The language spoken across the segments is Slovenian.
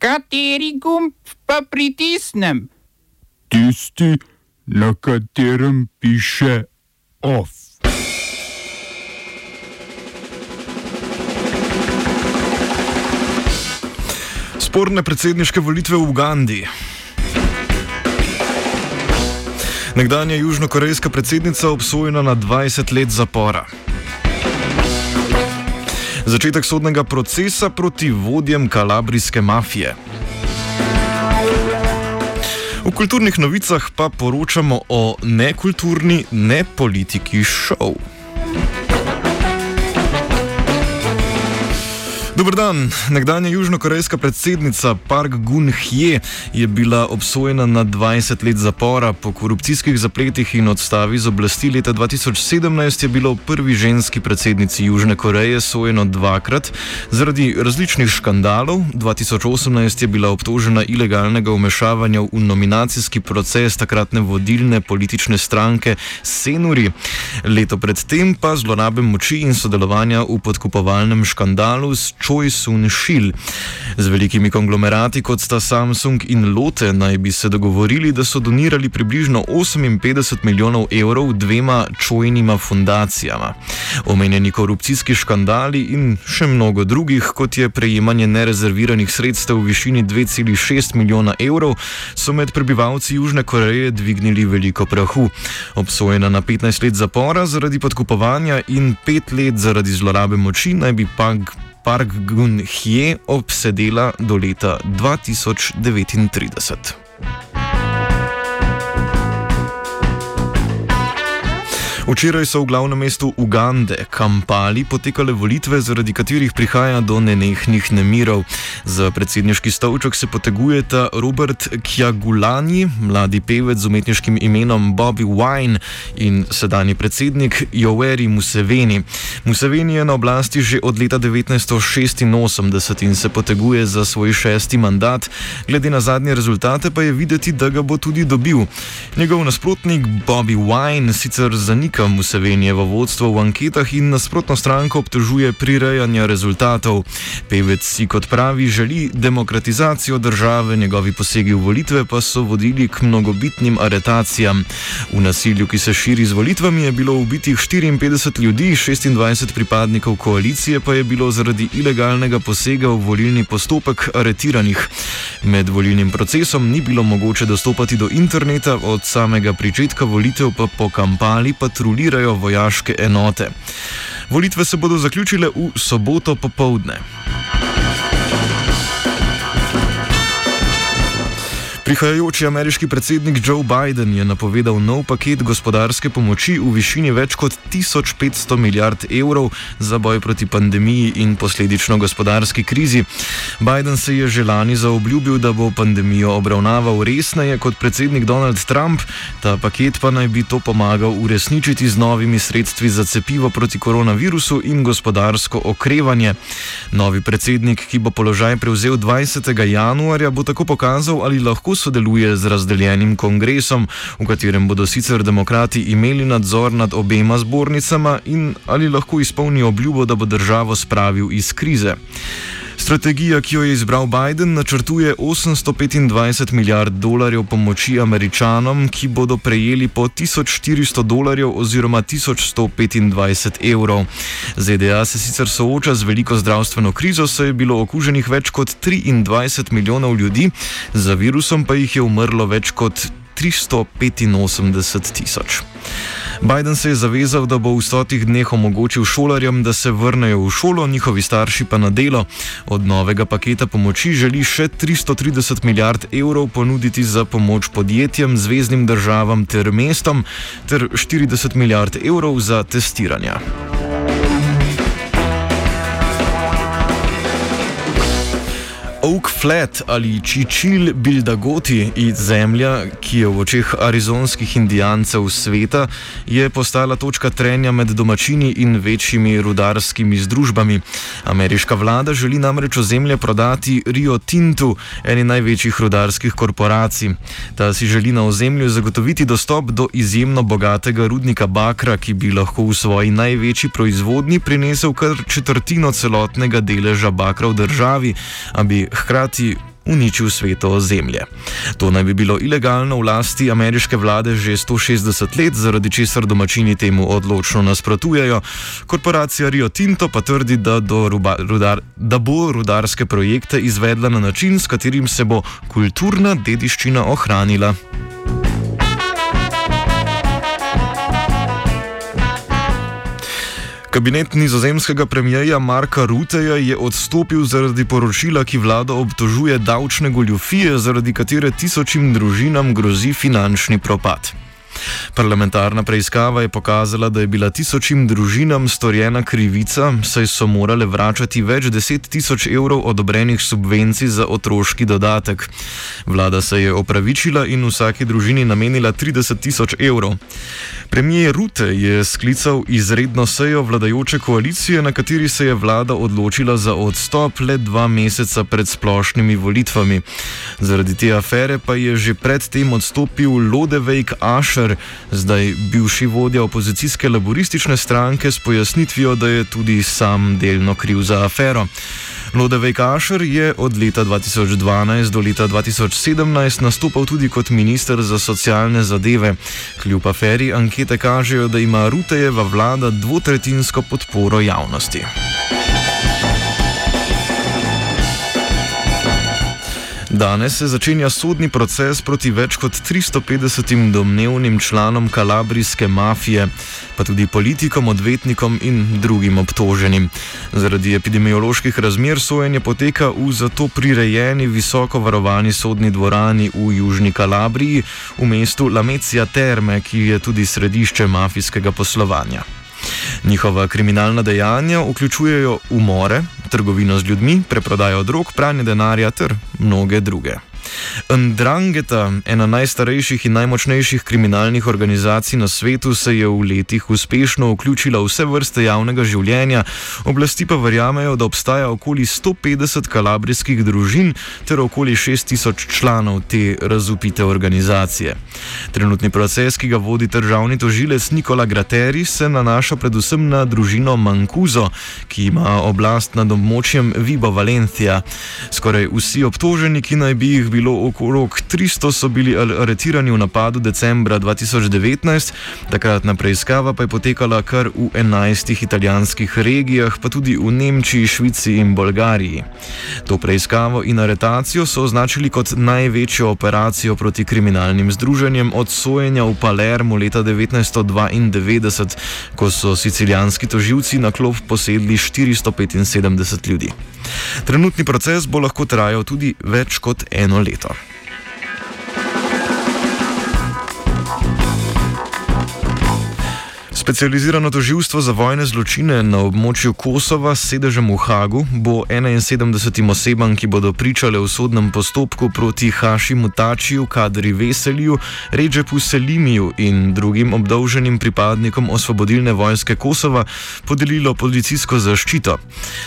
Kateri gumb pa pritisnem? Tisti, na katerem piše OF. Sporne predsedniške volitve v Ugandi. Nekdanja južnokorejska predsednica obsojena na 20 let zapora. Začetek sodnega procesa proti vodjem kalabrijske mafije. V kulturnih novicah pa poročamo o nekulturni, ne politiki šov. Dobr dan. Nekdanja južnokorejska predsednica Park Gun-hye je bila obsojena na 20 let zapora po korupcijskih zapletih in odstavi z oblasti. Leta 2017 je bilo prvi ženski predsednici Južne Koreje sojeno dvakrat zaradi različnih škandalov. 2018 je bila obtožena ilegalnega umešavanja v nominacijski proces takratne vodilne politične stranke Senuri. Leto predtem pa zlorabe moči in sodelovanja v podkupovalnem škandalu s Choi Sun Shil. Z velikimi konglomerati kot sta Samsung in Lotte naj bi se dogovorili, da so donirali približno 58 milijonov evrov dvema čojnima fundacijama. Omenjeni korupcijski škandali in še mnogo drugih, kot je prejemanje nerezerviranih sredstev v višini 2,6 milijona evrov, so med prebivalci Južne Koreje dvignili veliko prahu. Obsojena na 15 let zapora zaradi podkupovanja in 5 let zaradi zlorabe moči naj bi Pag Park Gun-hye obsedela do leta 2039. Včeraj so v glavnem mestu Ugande, Kampali, potekale volitve, zaradi katerih prihaja do nenehnih nemirov. Za predsedniški stolček se potegujeta Robert Kjagulani, mladi pevec z umetniškim imenom Bobby Wine in sedanji predsednik Joweri Museveni. Museveni je na oblasti že od leta 1986 in se poteguje za svoj šesti mandat, glede na zadnje rezultate pa je videti, da ga bo tudi dobil. Njegov nasprotnik Bobby Wine sicer zanika, zanika Musevenijevo vodstvo v anketah in nasprotno stranko obtožuje prirejanja rezultatov. Pevec si kot pravi želi demokratizacijo države, njegovi posegi v volitve pa so vodili k mnogobitnim aretacijam. V nasilju, ki se širi z volitvami, je bilo ubitih 54 ljudi, 26 pripadnikov koalicije pa je bilo zaradi ilegalnega posega v volilni postopek aretiranih. Med volilnim procesom ni bilo mogoče dostopati do interneta, od samega pričetka volitev pa po kampali patrulirali patruljirajo vojaške enote. Volitve se bodo zaključile v soboto popovdne. Prihajajoči ameriški predsednik Joe Biden je napovedal nov paket gospodarske pomoči v višini več kot 1500 milijard evrov za boj proti pandemiji in posledično gospodarski krizi. Biden se je že lani zaobljubil, da bo pandemijo obravnaval resneje kot predsednik Donald Trump, ta paket pa naj bi to pomagal uresničiti z novimi sredstvi za cepivo proti koronavirusu in gospodarsko okrevanje. Novi predsednik, ki bo položaj prevzel 20. januarja, bo tako pokazal, ali lahko sodeluje z razdeljenim kongresom, v katerem bodo sicer demokrati imeli nadzor nad obema zbornicama in ali lahko izpolni obljubo, da bo državo spravil iz krize. Strategija, ki jo je izbral Biden, načrtuje 825 milijard dolarjev pomoči američanom, ki bodo prejeli po 1400 dolarjev oziroma 1125 evrov. ZDA se sicer sooča z veliko zdravstveno krizo, saj je bilo okuženih več kot 23 milijonov ljudi, za virusom pa jih je umrlo več kot 385 tisoč. Biden se je zavezal, da bo v stotih dneh omogočil šolarjem, da se vrnejo v šolo, njihovi starši pa na delo. Od novega paketa pomoči želi še 330 milijard evrov ponuditi za pomoč podjetjem, zvezdnim državam ter mestom, ter 40 milijard evrov za testiranja. Oak Flat ali Čičil Bildagoti iz zemlja, ki je v očeh arizonskih indijancev sveta, je postala točka trenja med domačini in večjimi rudarskimi združbami. Ameriška vlada želi namreč ozemlje prodati Rio Tintu, eni največjih rudarskih korporacij. Ta si želi na ozemlju zagotoviti dostop do izjemno bogatega rudnika Bakra, ki bi lahko v svoji največji proizvodnji prinesel kar četrtino celotnega deleža Bakra v državi hkrati uničil sveto ozemlje. To naj bi bilo ilegalno v lasti ameriške vlade že 160 let, zaradi česar domačini temu odločno nasprotujejo. Korporacija Rio Tinto pa trdi, da, ruba, rudar, da bo rudarske projekte izvedla na način, s katerim se bo kulturna dediščina ohranila. Kabinet nizozemskega premijeja Marka Ruteja je odstopil zaradi poročila, ki vlado obtožuje davčne goljufije, zaradi katere tisočim družinam grozi finančni propad. Parlamentarna preiskava je pokazala, da je bila tisočim družinam storjena krivica, saj so morale vračati več deset tisoč evrov odobrenih subvencij za otroški dodatek. Vlada se je opravičila in vsaki družini namenila 30 tisoč evrov. Premijer Rute je sklical izredno sejo vladajoče koalicije, na kateri se je vlada odločila za odstop le dva meseca pred splošnimi volitvami. Zaradi te afere pa je že predtem odstopil Lodevejk Ašer, zdaj bivši vodja opozicijske laboristične stranke, s pojasnitvijo, da je tudi sam delno kriv za afero. Lodevej Kašer je od leta 2012 do leta 2017 nastopal tudi kot minister za socialne zadeve. Kljub aferi ankete kažejo, da ima Rutejeva vlada dvotretinsko podporo javnosti. Danes se začenja sodni proces proti več kot 350 domnevnim članom kalabrijske mafije, pa tudi politikom, odvetnikom in drugim obtoženim. Zaradi epidemioloških razmer sojenje poteka v zato prirejeni visoko varovani sodni dvorani v Južni Kalabriji, v mestu Lamecija Terme, ki je tudi središče mafijskega poslovanja. Njihova kriminalna dejanja vključujejo umore, trgovino z ljudmi, preprodajo drog, pranje denarja ter mnoge druge. Ndrangeta, ena najstarejših in najmočnejših kriminalnih organizacij na svetu, se je v letih uspešno vključila v vse vrste javnega življenja, oblasti pa verjamejo, da obstaja okoli 150 kalabrijskih družin ter okoli 6000 članov te razupite organizacije. Trenutni proces, ki ga vodi državni tožilec Nikola Grateri, se nanaša predvsem na družino Mankuzo, ki ima oblast nad območjem Vibo Valencija. Skoraj vsi obtoženi, ki naj bi jih bili bilo okrog 300, so bili aretirani v napadu decembra 2019, takratna preiskava pa je potekala kar v 11 italijanskih regijah, pa tudi v Nemčiji, Švici in Bolgariji. To preiskavo in aretacijo so označili kot največjo operacijo proti kriminalnim združenjem od sojenja v Palermo leta 1992, ko so sicilijanski toživci na klop posedli 475 ljudi. Trenutni proces bo lahko trajal tudi več kot eno leto. Specializirano toživstvo za vojne zločine na območju Kosova s sedežem v Hagu bo 71 osebam, ki bodo pričale v sodnem postopku proti Hašimu Tačiju, Kadri Veselju, Ređepu Selimiju in drugim obdolženim pripadnikom osvobodilne vojske Kosova, podelilo policijsko zaščito.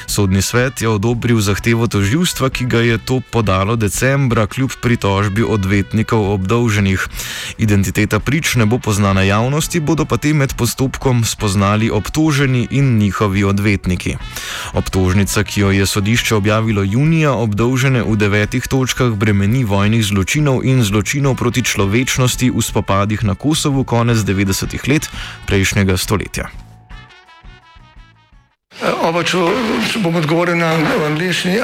Sodni svet je odobril zahtevo toživstva, ki ga je to podalo decembra kljub pritožbi odvetnikov obdolženih. Identiteta prič ne bo poznana javnosti, bodo pa te med postopkom postopkom spoznali obtoženi in njihovi odvetniki. Obtožnica, ki jo je sodišče objavilo junija, obdolžene v devetih točkah bremeni vojnih zločinov in zločinov proti človečnosti v spopadih na Kosovu konec 90-ih let prejšnjega stoletja. Oba, če, če bom odgovoril na angliški.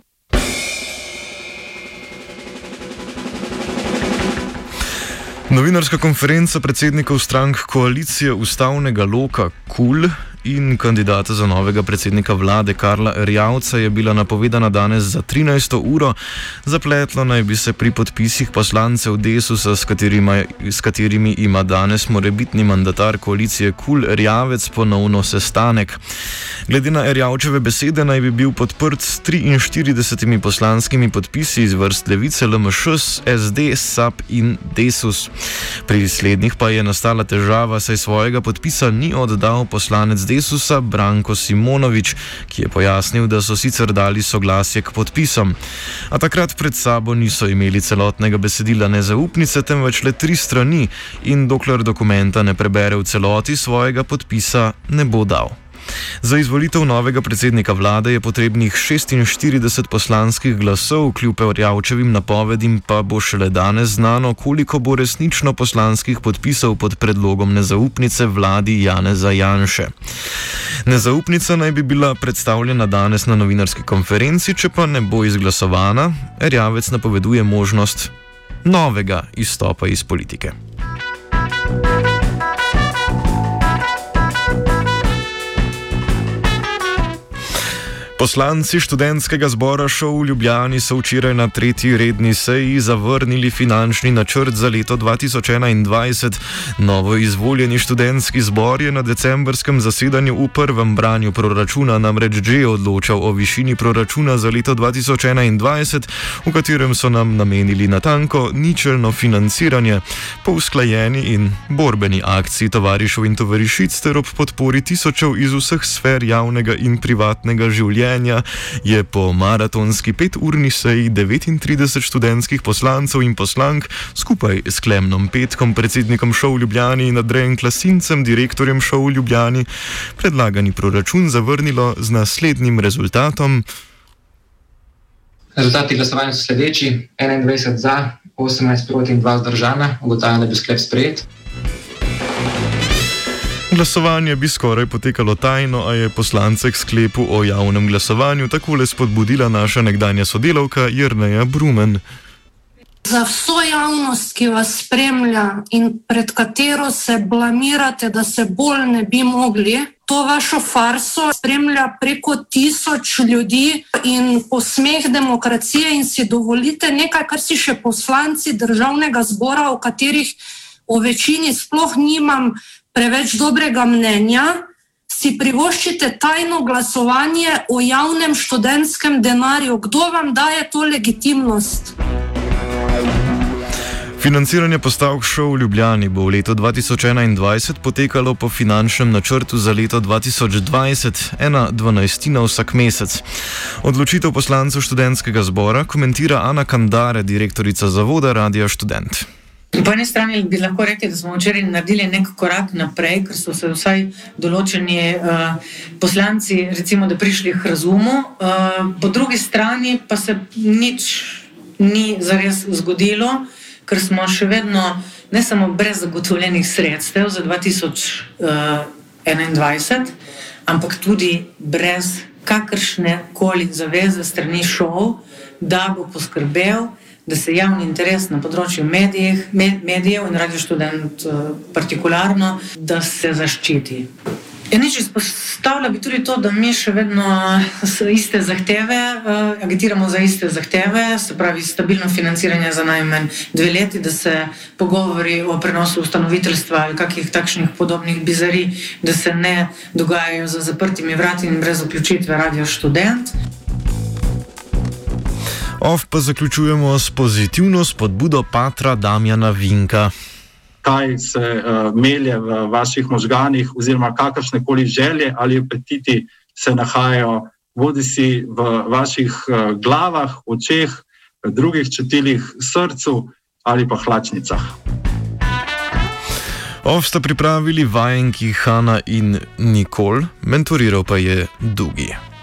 Novinarska konferenca predsednikov strank koalicije ustavnega loka KUL in kandidata za novega predsednika vlade Karla Rjavca je bila napovedana danes za 13. uro. Zapletlo naj bi se pri podpisih poslancev Desusa, s, s katerimi ima danes morebitni mandatar koalicije Kul Rjavec ponovno sestanek. Glede na Rjavčeve besede naj bi bil podprt s 43 poslanskimi podpisi iz vrst Levice, LMŠ, SD, SAP in Desus. Pri slednjih pa je nastala težava, saj svojega podpisa ni oddal poslanec Desusa Branko Simonovič, ki je pojasnil, da so sicer dali soglasje k podpisom. A takrat pred sabo niso imeli celotnega besedila nezaupnice, temveč le tri strani in dokler dokumenta ne prebere v celoti, svojega podpisa ne bo dal. Za izvolitev novega predsednika vlade je potrebnih 46 poslanskih glasov, kljub Orjavčevim napovedim pa bo šele danes znano, koliko bo resnično poslanskih podpisov pod predlogom nezaupnice vladi Janeza Janše. Nezaupnica naj bi bila predstavljena danes na novinarski konferenci, če pa ne bo izglasovana, Erjavec napoveduje možnost novega izstopa iz politike. Poslanci študentskega zbora šov v Ljubljani so včeraj na tretji redni seji zavrnili finančni načrt za leto 2021. Novo izvoljeni študentski zbor je na decembrskem zasedanju v prvem branju proračuna namreč že odločal o višini proračuna za leto 2021, v katerem so nam namenili natanko ničelno financiranje po usklajeni in borbeni akciji tovarišov in tovarišic ter ob podpori tisočev iz vseh sfer javnega in privatnega življenja življenja je po maratonski peturni seji 39 študentskih poslancev in poslank skupaj s Klemnom Petkom, predsednikom šov Ljubljani in Andrejem Klasincem, direktorjem šov Ljubljani, predlagani proračun zavrnilo z naslednjim rezultatom. Rezultati glasovanja so sledeči: 21 za, 18 proti in 2 zdržana. Ugotavljam, da bi sklep sprejet. Glasovanje bi skoraj potekalo tajno, a je poslance k sklepu o javnem glasovanju takole spodbudila naša nekdanja sodelavka Jrneja Brumen. Za vso javnost, ki vas spremlja in pred katero se blamirate, da se bolj ne bi mogli, to vašo farso spremlja preko tisoč ljudi in posmeh demokracije in si dovolite nekaj, kar si še poslanci državnega zbora, o katerih o večini sploh nimam preveč dobrega mnenja, si privoščite tajno glasovanje o javnem študentskem denarju. Kdo vam daje to legitimnost? Financiranje postavk šov v Ljubljani bo v letu 2021 potekalo po finančnem načrtu za leto 2020, ena dvanajstina vsak mesec. Odločitev poslancev študentskega zbora komentira Ana Kandare, direktorica Zavoda Radia Student. Po eni strani bi lahko rekli, da smo včeraj naredili nek korak naprej, ker so se vsaj določeni uh, poslanci, recimo, da prišli k razumu, uh, po drugi strani pa se nič ni zares zgodilo, ker smo še vedno ne samo brez zagotovljenih sredstev za 2021, uh, ampak tudi brez kakršne koli zaveze strani šov, da bo poskrbel da se javni interes na področju medijih, med, medijev in radio študent uh, partikularno, da se zaščiti. Ja, nič izpostavlja bi tudi to, da mi še vedno iste zahteve, uh, agitiramo za iste zahteve, se pravi stabilno financiranje za najmanj dve leti, da se pogovori o prenosu ustanoviteljstva ali kakih takšnih podobnih bizarij, da se ne dogajajo za zaprtimi vrati in brez vključitve radio študent. Ov pa zaključujemo s pozitivno spodbudo patra Damjana Vinka. Kaj se uh, melje v vaših možganjih, oziroma kakršne koli želje ali apetiti se nahajajo, bodi si v vaših uh, glavah, očeh, drugih čutilih, srcu ali pa hlačnicah. Ov sta pripravili vajenki Hanna in Nikol, mentoriral pa je Dugi.